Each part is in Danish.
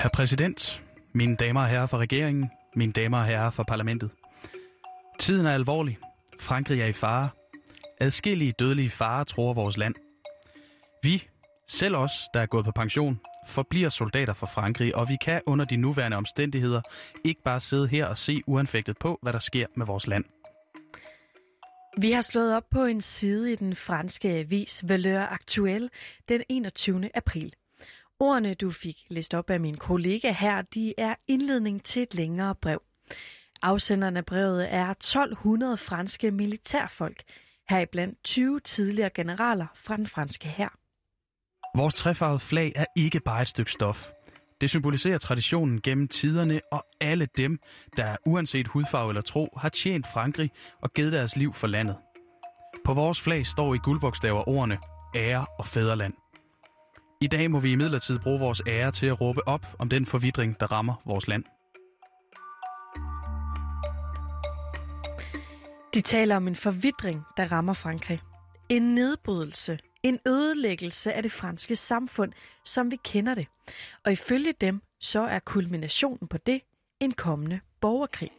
Herr præsident, mine damer og herrer fra regeringen, mine damer og herrer fra parlamentet. Tiden er alvorlig. Frankrig er i fare. Adskillige dødelige farer tror vores land. Vi, selv os, der er gået på pension, forbliver soldater for Frankrig, og vi kan under de nuværende omstændigheder ikke bare sidde her og se uanfægtet på, hvad der sker med vores land. Vi har slået op på en side i den franske avis Valeur Actuelle den 21. april. Ordene, du fik læst op af min kollega her, de er indledning til et længere brev. Afsenderen af brevet er 1200 franske militærfolk, heriblandt 20 tidligere generaler fra den franske hær. Vores trefarvede flag er ikke bare et stykke stof. Det symboliserer traditionen gennem tiderne, og alle dem, der uanset hudfarve eller tro, har tjent Frankrig og givet deres liv for landet. På vores flag står i guldbogstaver ordene ære og fædreland. I dag må vi imidlertid bruge vores ære til at råbe op om den forvidring, der rammer vores land. De taler om en forvidring, der rammer Frankrig. En nedbrydelse, en ødelæggelse af det franske samfund, som vi kender det. Og ifølge dem, så er kulminationen på det en kommende borgerkrig.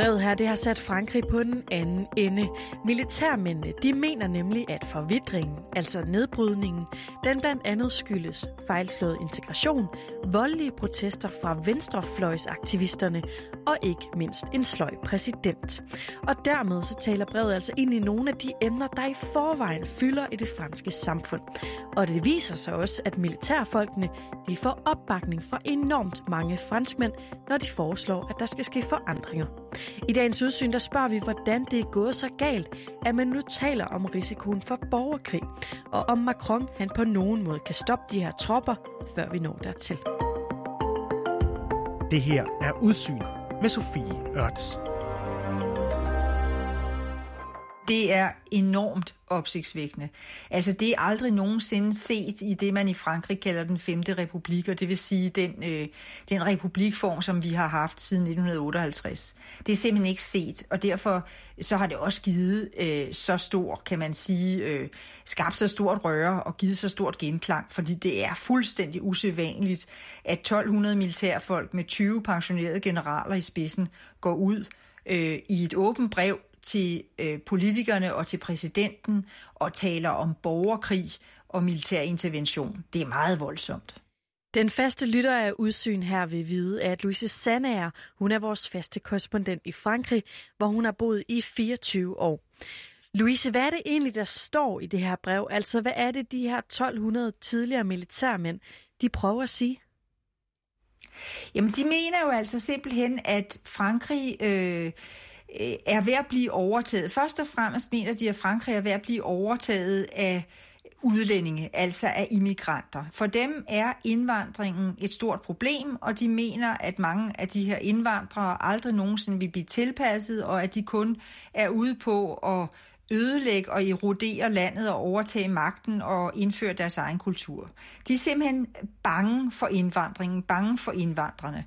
Brevet her det har sat Frankrig på den anden ende. Militærmændene de mener nemlig, at forvidringen, altså nedbrydningen, den blandt andet skyldes fejlslået integration, voldelige protester fra venstrefløjsaktivisterne og ikke mindst en sløj præsident. Og dermed så taler brevet altså ind i nogle af de emner, der i forvejen fylder i det franske samfund. Og det viser sig også, at militærfolkene de får opbakning fra enormt mange franskmænd, når de foreslår, at der skal ske forandringer. I dagens udsyn der spørger vi, hvordan det er gået så galt, at man nu taler om risikoen for borgerkrig, og om Macron han på nogen måde kan stoppe de her tropper, før vi når dertil. Det her er Udsyn med Sofie Ørts. Det er enormt opsigtsvækkende. Altså det er aldrig nogensinde set i det, man i Frankrig kalder den femte republik, og det vil sige den, øh, den republikform, som vi har haft siden 1958. Det er simpelthen ikke set, og derfor så har det også givet øh, så stor, kan man sige, øh, skabt så stort røre og givet så stort genklang, fordi det er fuldstændig usædvanligt, at 1200 militærfolk med 20 pensionerede generaler i spidsen går ud øh, i et åbent brev til øh, politikerne og til præsidenten og taler om borgerkrig og militær intervention. Det er meget voldsomt. Den faste lytter af udsyn her vil vide, at Louise Sandager, hun er vores faste korrespondent i Frankrig, hvor hun har boet i 24 år. Louise, hvad er det egentlig, der står i det her brev? Altså, hvad er det, de her 1200 tidligere militærmænd, de prøver at sige? Jamen, de mener jo altså simpelthen, at Frankrig... Øh, Øh, er ved at blive overtaget. Først og fremmest mener de, at Frankrig er ved at blive overtaget af udlændinge, altså af immigranter. For dem er indvandringen et stort problem, og de mener, at mange af de her indvandrere aldrig nogensinde vil blive tilpasset, og at de kun er ude på at ødelægge og erodere landet og overtage magten og indføre deres egen kultur. De er simpelthen bange for indvandringen, bange for indvandrerne.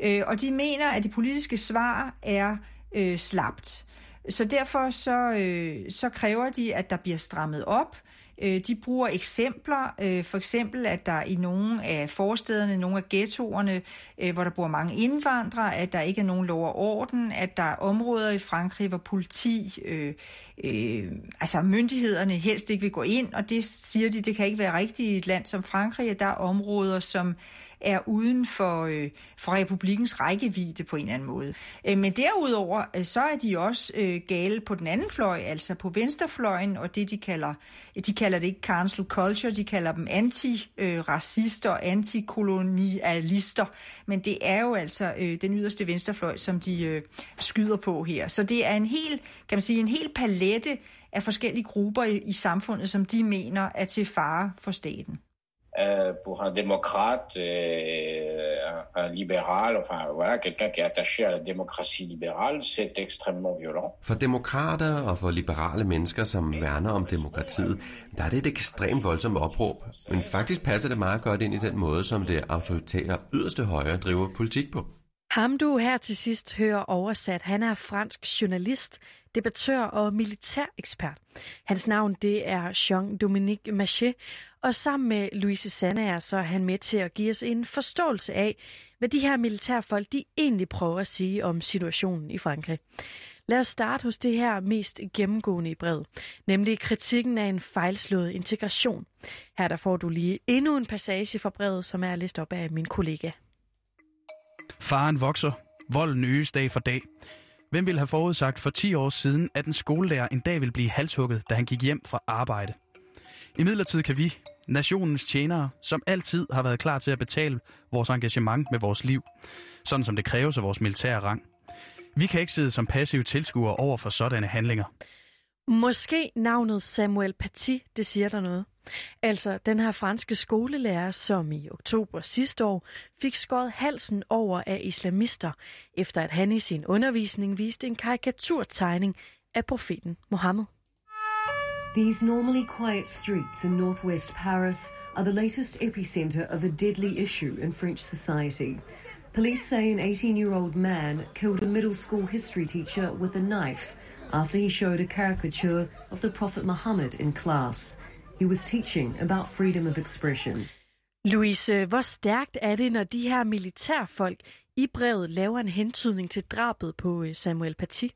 Øh, og de mener, at det politiske svar er øh, slapt. Så derfor så, øh, så kræver de, at der bliver strammet op. Øh, de bruger eksempler, øh, for eksempel at der i nogle af forstederne, nogle af ghettoerne, øh, hvor der bor mange indvandrere, at der ikke er nogen lov og orden, at der er områder i Frankrig, hvor politi, øh, øh, altså myndighederne helst ikke vil gå ind, og det siger de, det kan ikke være rigtigt i et land som Frankrig, at der er områder, som er uden for, øh, for republikens rækkevidde på en eller anden måde. Øh, men derudover, øh, så er de også øh, gale på den anden fløj, altså på venstrefløjen, og det de kalder, de kalder det ikke cancel culture, de kalder dem antiracister og antikolonialister, men det er jo altså øh, den yderste venstrefløj, som de øh, skyder på her. Så det er en hel, kan man sige, en hel palette af forskellige grupper i, i samfundet, som de mener er til fare for staten. Euh, pour un démocrate, et un libéral, enfin voilà, quelqu'un qui est attaché à la démocratie libérale, c'est extrêmement violent. For demokrater og for liberale mennesker, som værner om demokratiet, der er det et ekstremt voldsomt opråb. Men faktisk passer det meget godt ind i den måde, som det autoritære yderste højre driver politik på. Ham du her til sidst hører oversat, han er fransk journalist, debattør og militærekspert. Hans navn det er Jean-Dominique Machet, og sammen med Louise Sandager, så er han med til at give os en forståelse af, hvad de her militærfolk de egentlig prøver at sige om situationen i Frankrig. Lad os starte hos det her mest gennemgående i brevet, nemlig kritikken af en fejlslået integration. Her der får du lige endnu en passage fra brevet, som er læst op af min kollega. Faren vokser. Volden øges dag for dag. Hvem ville have forudsagt for 10 år siden, at en skolelærer en dag ville blive halshugget, da han gik hjem fra arbejde? I midlertid kan vi, nationens tjenere, som altid har været klar til at betale vores engagement med vores liv, sådan som det kræves af vores militære rang. Vi kan ikke sidde som passive tilskuere over for sådanne handlinger. Måske navnet Samuel Paty, det siger der noget. Altså den her franske skolelærer, som i oktober sidste år fik skåret halsen over af islamister, efter at han i sin undervisning viste en karikaturtegning af profeten Mohammed. These normally quiet streets in northwest Paris are the latest epicenter of a deadly issue in French society. Police say an 18 year old man killed a middle school history teacher with a knife after he showed a caricature of the Prophet Muhammad in class. He was teaching about freedom of expression. Louise, hvor stærkt er det, når de her militærfolk i brevet laver en hentydning til drabet på øh, Samuel Paty?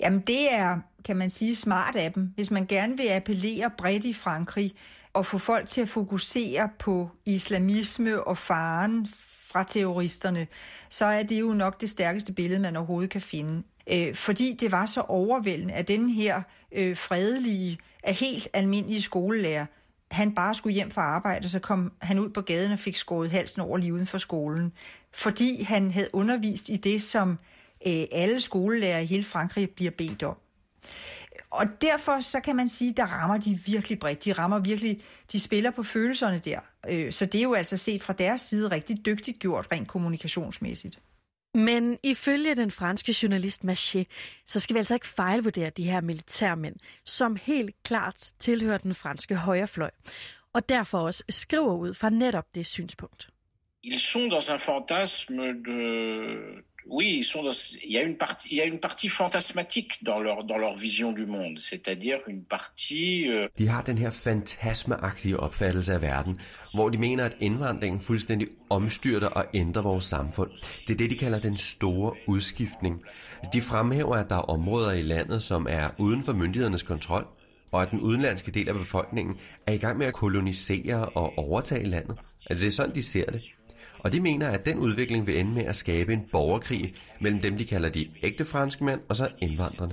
Jamen det er, kan man sige, smart af dem. Hvis man gerne vil appellere bredt i Frankrig og få folk til at fokusere på islamisme og faren fra terroristerne, så er det jo nok det stærkeste billede, man overhovedet kan finde. Øh, fordi det var så overvældende, at den her øh, fredelige, af helt almindelige skolelærer, han bare skulle hjem fra arbejde, så kom han ud på gaden og fik skåret halsen over lige uden for skolen. Fordi han havde undervist i det, som øh, alle skolelærer i hele Frankrig bliver bedt om. Og derfor så kan man sige, der rammer de virkelig bredt. De rammer virkelig, de spiller på følelserne der. Øh, så det er jo altså set fra deres side rigtig dygtigt gjort rent kommunikationsmæssigt. Men ifølge den franske journalist Machet, så skal vi altså ikke fejlvurdere de her militærmænd, som helt klart tilhører den franske højrefløj, og derfor også skriver ud fra netop det synspunkt. Ils sont dans un fantasme de oui, ils sont dans, il, y a une partie, il y a une partie fantasmatique dans leur, dans leur vision du monde, c'est-à-dire une partie... Euh... De har den her fantasmeagtige opfattelse af verden, hvor de mener, at indvandringen fuldstændig omstyrter og ændrer vores samfund. Det er det, de kalder den store udskiftning. De fremhæver, at der er områder i landet, som er uden for myndighedernes kontrol, og at den udenlandske del af befolkningen er i gang med at kolonisere og overtage landet. Altså det er sådan, de ser det. Og de mener, at den udvikling vil ende med at skabe en borgerkrig mellem dem, de kalder de ægte franske mænd, og så indvandrerne.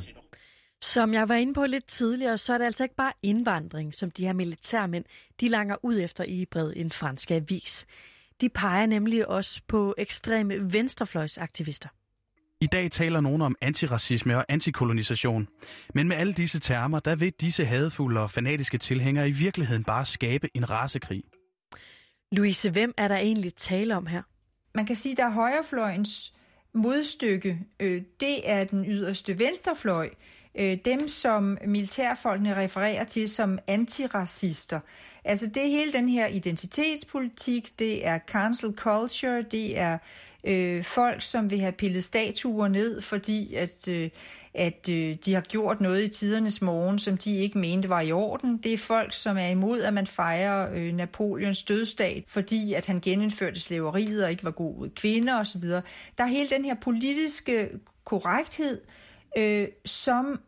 Som jeg var inde på lidt tidligere, så er det altså ikke bare indvandring, som de her militærmænd, de langer ud efter i bred en fransk avis. De peger nemlig også på ekstreme venstrefløjsaktivister. I dag taler nogen om antiracisme og antikolonisation. Men med alle disse termer, der vil disse hadfulde og fanatiske tilhængere i virkeligheden bare skabe en rasekrig. Louise, hvem er der egentlig tale om her? Man kan sige, at højrefløjens modstykke, øh, det er den yderste venstrefløj. Øh, dem, som militærfolkene refererer til som antiracister. Altså det er hele den her identitetspolitik, det er cancel culture, det er øh, folk, som vil have pillet statuer ned, fordi at, øh, at øh, de har gjort noget i tidernes morgen, som de ikke mente var i orden. Det er folk, som er imod, at man fejrer øh, Napoleons dødsdag, fordi at han genindførte slaveriet og ikke var god ud kvinder osv. Der er hele den her politiske korrekthed, øh, som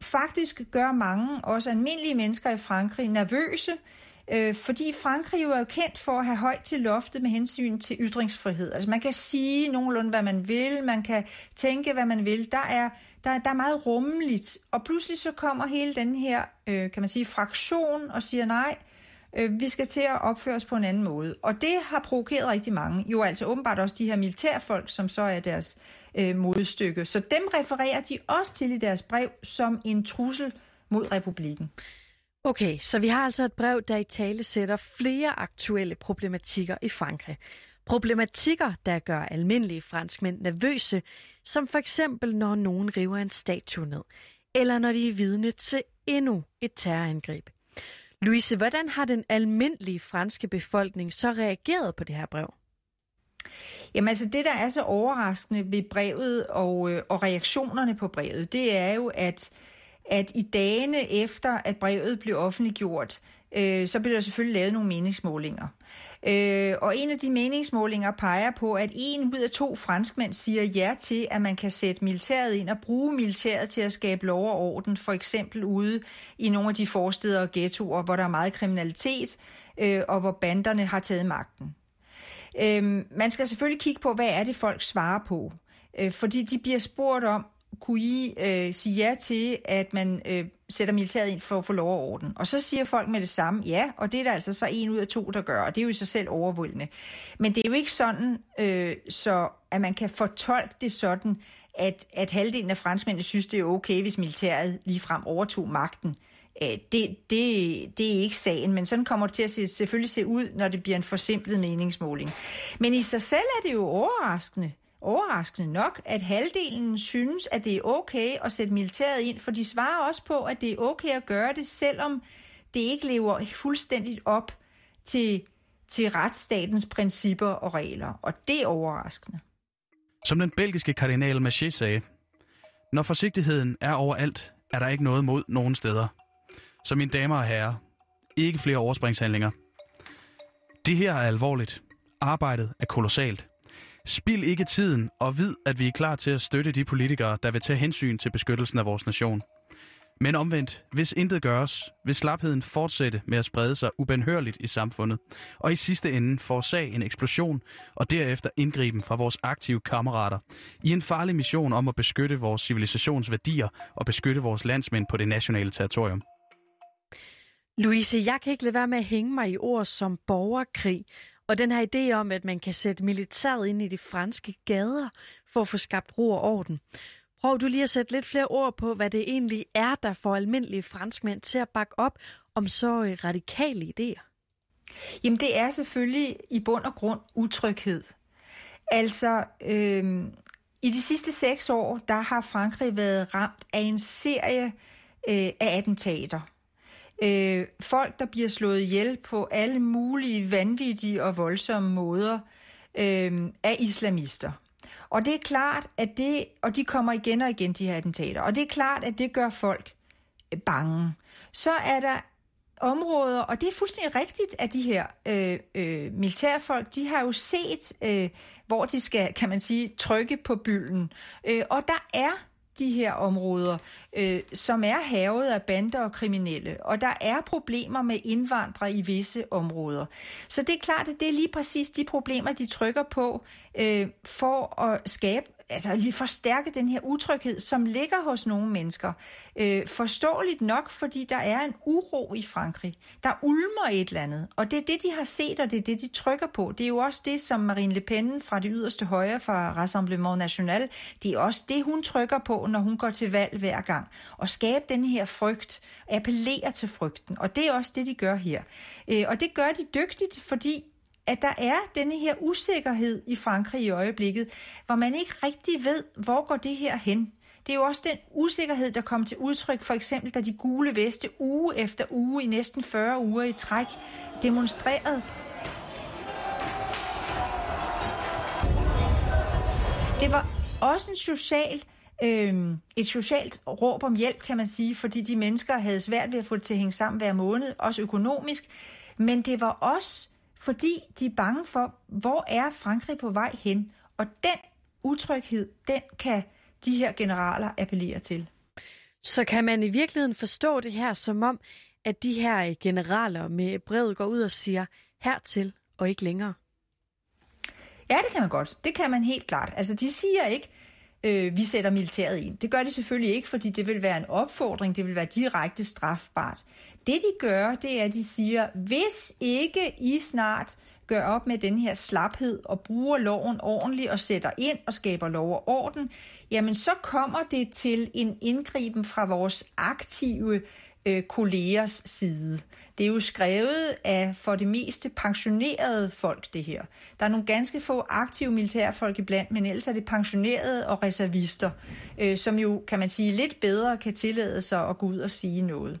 faktisk gør mange, også almindelige mennesker i Frankrig, nervøse, Øh, Øh, fordi Frankrig jo er jo kendt for at have højt til loftet med hensyn til ytringsfrihed. Altså man kan sige nogenlunde, hvad man vil, man kan tænke, hvad man vil. Der er, der, der er meget rummeligt. Og pludselig så kommer hele den her, øh, kan man sige, fraktion og siger nej, øh, vi skal til at opføre os på en anden måde. Og det har provokeret rigtig mange. Jo altså åbenbart også de her militærfolk, som så er deres øh, modstykke. Så dem refererer de også til i deres brev som en trussel mod republikken. Okay, så vi har altså et brev, der i tale sætter flere aktuelle problematikker i Frankrig. Problematikker, der gør almindelige franskmænd nervøse, som for eksempel når nogen river en statue ned, eller når de er vidne til endnu et terrorangreb. Louise, hvordan har den almindelige franske befolkning så reageret på det her brev? Jamen altså det, der er så overraskende ved brevet og, øh, og reaktionerne på brevet, det er jo, at, at i dagene efter, at brevet blev offentliggjort, øh, så blev der selvfølgelig lavet nogle meningsmålinger. Øh, og en af de meningsmålinger peger på, at en ud af to franskmænd siger ja til, at man kan sætte militæret ind og bruge militæret til at skabe lov og orden, for eksempel ude i nogle af de forsteder og ghettoer, hvor der er meget kriminalitet, øh, og hvor banderne har taget magten. Øh, man skal selvfølgelig kigge på, hvad er det, folk svarer på. Øh, fordi de bliver spurgt om, kunne I øh, sige ja til, at man øh, sætter militæret ind for at få lov og orden? Og så siger folk med det samme, ja, og det er der altså så en ud af to, der gør, og det er jo i sig selv overvældende. Men det er jo ikke sådan, øh, så at man kan fortolke det sådan, at, at halvdelen af franskmændene synes, det er okay, hvis militæret ligefrem overtog magten. Øh, det, det, det er ikke sagen, men sådan kommer det til at se, selvfølgelig se ud, når det bliver en forsimplet meningsmåling. Men i sig selv er det jo overraskende, overraskende nok, at halvdelen synes, at det er okay at sætte militæret ind, for de svarer også på, at det er okay at gøre det, selvom det ikke lever fuldstændigt op til, til retsstatens principper og regler. Og det er overraskende. Som den belgiske kardinal Maché sagde, når forsigtigheden er overalt, er der ikke noget mod nogen steder. Så mine damer og herrer, ikke flere overspringshandlinger. Det her er alvorligt. Arbejdet er kolossalt. Spil ikke tiden og vid, at vi er klar til at støtte de politikere, der vil tage hensyn til beskyttelsen af vores nation. Men omvendt, hvis intet gøres, vil slapheden fortsætte med at sprede sig ubenhørligt i samfundet, og i sidste ende forårsage en eksplosion og derefter indgriben fra vores aktive kammerater i en farlig mission om at beskytte vores civilisationsværdier og beskytte vores landsmænd på det nationale territorium. Louise, jeg kan ikke lade være med at hænge mig i ord som borgerkrig, og den her idé om, at man kan sætte militæret ind i de franske gader for at få skabt ro og orden. Prøv du lige at sætte lidt flere ord på, hvad det egentlig er, der får almindelige franskmænd til at bakke op om så øh, radikale idéer. Jamen det er selvfølgelig i bund og grund utryghed. Altså, øh, i de sidste seks år, der har Frankrig været ramt af en serie øh, af attentater øh, folk, der bliver slået ihjel på alle mulige vanvittige og voldsomme måder øh, af islamister. Og det er klart, at det, og de kommer igen og igen, de her attentater, og det er klart, at det gør folk øh, bange. Så er der områder, og det er fuldstændig rigtigt, at de her øh, øh, militærfolk, de har jo set, øh, hvor de skal, kan man sige, trykke på bylden. Øh, og der er de her områder, øh, som er havet af bander og kriminelle, og der er problemer med indvandrere i visse områder. Så det er klart, at det er lige præcis de problemer, de trykker på øh, for at skabe altså lige forstærke den her utryghed, som ligger hos nogle mennesker. Øh, forståeligt nok, fordi der er en uro i Frankrig. Der ulmer et eller andet, og det er det, de har set, og det er det, de trykker på. Det er jo også det, som Marine Le Pen fra det yderste højre fra Rassemblement National, det er også det, hun trykker på, når hun går til valg hver gang. Og skabe den her frygt, appellere til frygten. Og det er også det, de gør her. Øh, og det gør de dygtigt, fordi at der er denne her usikkerhed i Frankrig i øjeblikket, hvor man ikke rigtig ved, hvor går det her hen. Det er jo også den usikkerhed, der kom til udtryk, for eksempel da de gule veste uge efter uge i næsten 40 uger i træk demonstrerede. Det var også en social øh, et socialt råb om hjælp, kan man sige, fordi de mennesker havde svært ved at få det til at hænge sammen hver måned, også økonomisk. Men det var også fordi de er bange for, hvor er Frankrig på vej hen? Og den utryghed, den kan de her generaler appellere til. Så kan man i virkeligheden forstå det her som om, at de her generaler med brevet går ud og siger hertil og ikke længere? Ja, det kan man godt. Det kan man helt klart. Altså, de siger ikke, øh, vi sætter militæret ind. Det gør de selvfølgelig ikke, fordi det vil være en opfordring, det vil være direkte strafbart. Det de gør, det er, at de siger, hvis ikke I snart gør op med den her slaphed og bruger loven ordentligt og sætter ind og skaber lov og orden, jamen så kommer det til en indgriben fra vores aktive øh, kollegers side. Det er jo skrevet af for det meste pensionerede folk, det her. Der er nogle ganske få aktive militærfolk iblandt, men ellers er det pensionerede og reservister, øh, som jo, kan man sige, lidt bedre kan tillade sig at gå ud og sige noget.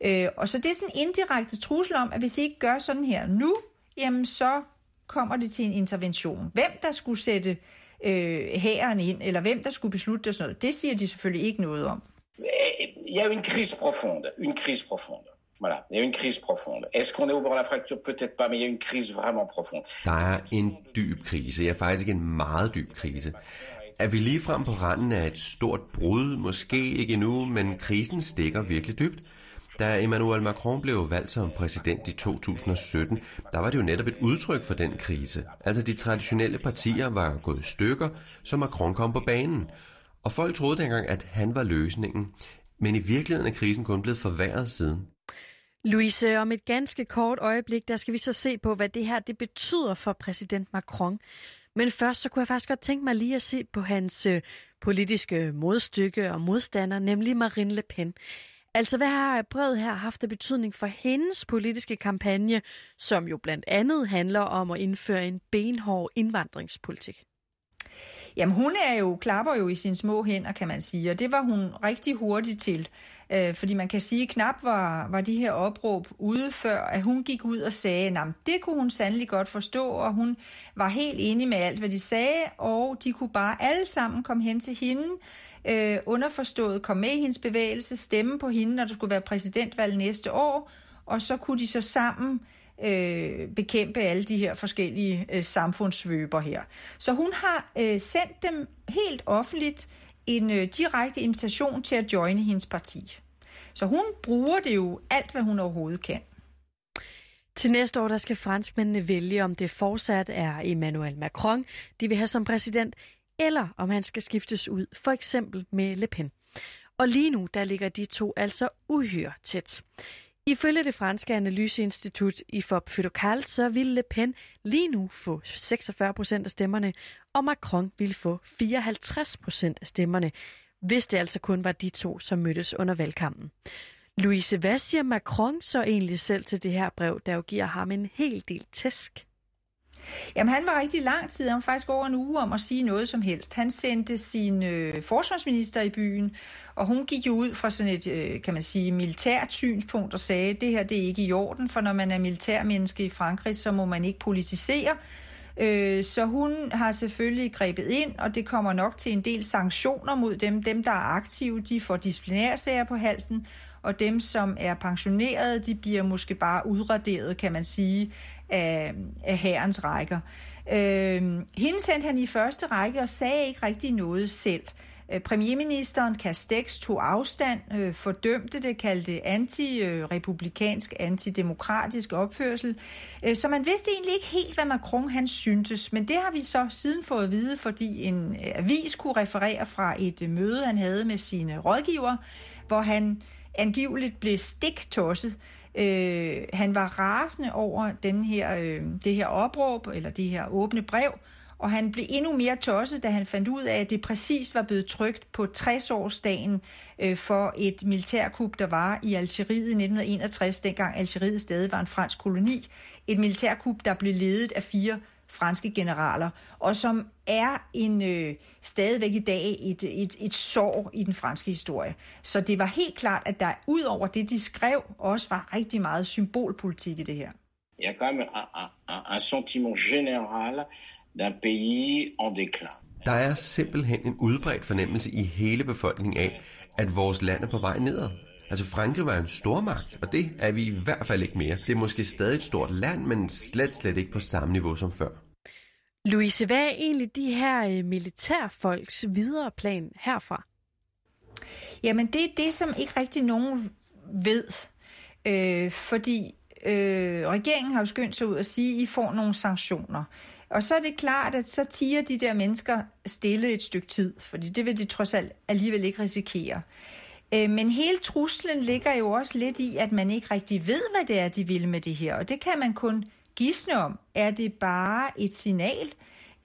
Øh, og så det er sådan en indirekte trussel om, at hvis I ikke gør sådan her nu, jamen så kommer det til en intervention. Hvem der skulle sætte øh, hæren ind, eller hvem der skulle beslutte det sådan noget, det siger de selvfølgelig ikke noget om. Il y øh, a une crise profonde, une crise profonde. Voilà, il y a une crise profonde. Est-ce qu'on est au bord de la fracture Peut-être pas, mais il y a une crise vraiment profonde. Der er en dyb krise, ja faktisk en meget dyb krise. Er vi lige frem på randen af et stort brud? Måske ikke endnu, men krisen stikker virkelig dybt. Da Emmanuel Macron blev valgt som præsident i 2017, der var det jo netop et udtryk for den krise. Altså de traditionelle partier var gået i stykker, så Macron kom på banen. Og folk troede dengang, at han var løsningen. Men i virkeligheden er krisen kun blevet forværret siden. Louise, om et ganske kort øjeblik, der skal vi så se på, hvad det her det betyder for præsident Macron. Men først så kunne jeg faktisk godt tænke mig lige at se på hans øh, politiske modstykke og modstander, nemlig Marine Le Pen. Altså, hvad har brevet her haft af betydning for hendes politiske kampagne, som jo blandt andet handler om at indføre en benhård indvandringspolitik? Jamen, hun er jo, klapper jo i sine små hænder, kan man sige, og det var hun rigtig hurtig til. Øh, fordi man kan sige, knap var, var de her opråb ude før, at hun gik ud og sagde, at det kunne hun sandelig godt forstå, og hun var helt enig med alt, hvad de sagde, og de kunne bare alle sammen komme hen til hende, øh, underforstået komme med i hendes bevægelse, stemme på hende, når der skulle være præsidentvalg næste år, og så kunne de så sammen øh, Øh, bekæmpe alle de her forskellige øh, samfundssvøber her. Så hun har øh, sendt dem helt offentligt en øh, direkte invitation til at joine hendes parti. Så hun bruger det jo alt, hvad hun overhovedet kan. Til næste år der skal franskmændene vælge, om det fortsat er Emmanuel Macron, de vil have som præsident, eller om han skal skiftes ud, for eksempel med Le Pen. Og lige nu, der ligger de to altså uhyre tæt. Ifølge det franske analyseinstitut IFOP Fidocal, så ville Le Pen lige nu få 46 procent af stemmerne, og Macron ville få 54 procent af stemmerne, hvis det altså kun var de to, som mødtes under valgkampen. Louise, hvad siger Macron så egentlig selv til det her brev, der jo giver ham en hel del tæsk? Jamen, han var rigtig lang tid, han var faktisk over en uge om at sige noget som helst. Han sendte sin øh, forsvarsminister i byen, og hun gik jo ud fra sådan et, øh, kan man sige, militært synspunkt og sagde, det her det er ikke i orden, for når man er militærmenneske i Frankrig, så må man ikke politisere. Øh, så hun har selvfølgelig grebet ind, og det kommer nok til en del sanktioner mod dem. Dem, der er aktive, de får disciplinærsager på halsen, og dem, som er pensionerede, de bliver måske bare udraderet, kan man sige, af, af herrens rækker. Øh, hende sendte han i første række og sagde ikke rigtig noget selv. Øh, premierministeren Castex tog afstand, øh, fordømte det, kaldte det anti-republikansk, øh, antidemokratisk opførsel. Øh, så man vidste egentlig ikke helt, hvad Macron han syntes, men det har vi så siden fået at vide, fordi en øh, avis kunne referere fra et øh, møde, han havde med sine rådgiver, hvor han angiveligt blev stiktosset Øh, han var rasende over den her, øh, det her opråb, eller det her åbne brev, og han blev endnu mere tosset, da han fandt ud af, at det præcis var blevet trygt på 60-årsdagen øh, for et militærkup, der var i Algeriet i 1961, dengang Algeriet stadig var en fransk koloni. Et militærkup, der blev ledet af fire franske generaler, og som er en øh, stadigvæk i dag et, et, et sår i den franske historie. Så det var helt klart, at der ud over det, de skrev, også var rigtig meget symbolpolitik i det her. Il y a quand même un, un, un sentiment général d'un pays en déclin. Der er simpelthen en udbredt fornemmelse i hele befolkningen af, at vores land er på vej nedad. Altså Frankrig var en stormagt, og det er vi i hvert fald ikke mere. Det er måske stadig et stort land, men slet slet ikke på samme niveau som før. Louise, hvad er egentlig de her øh, militærfolks videre plan herfra? Jamen det er det, som ikke rigtig nogen ved. Øh, fordi øh, regeringen har jo skyndt sig ud og sige, at I får nogle sanktioner. Og så er det klart, at så tiger de der mennesker stille et stykke tid, fordi det vil de trods alt alligevel ikke risikere. Øh, men hele truslen ligger jo også lidt i, at man ikke rigtig ved, hvad det er, de vil med det her. Og det kan man kun gisne om. Er det bare et signal,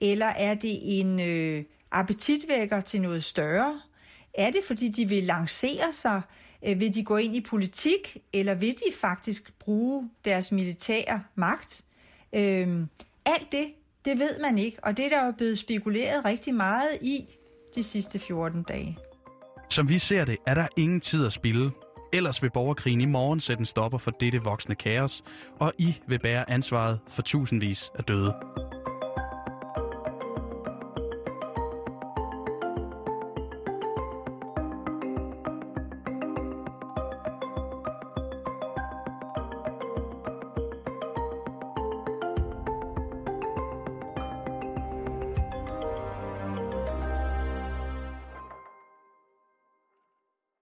eller er det en øh, appetitvækker til noget større? Er det, fordi de vil lancere sig? Øh, vil de gå ind i politik, eller vil de faktisk bruge deres militære magt? Øh, alt det, det ved man ikke, og det er der jo blevet spekuleret rigtig meget i de sidste 14 dage. Som vi ser det, er der ingen tid at spille. ellers vil borgerkrigen i morgen sætte en stopper for dette voksne kaos, og I vil bære ansvaret for tusindvis af døde.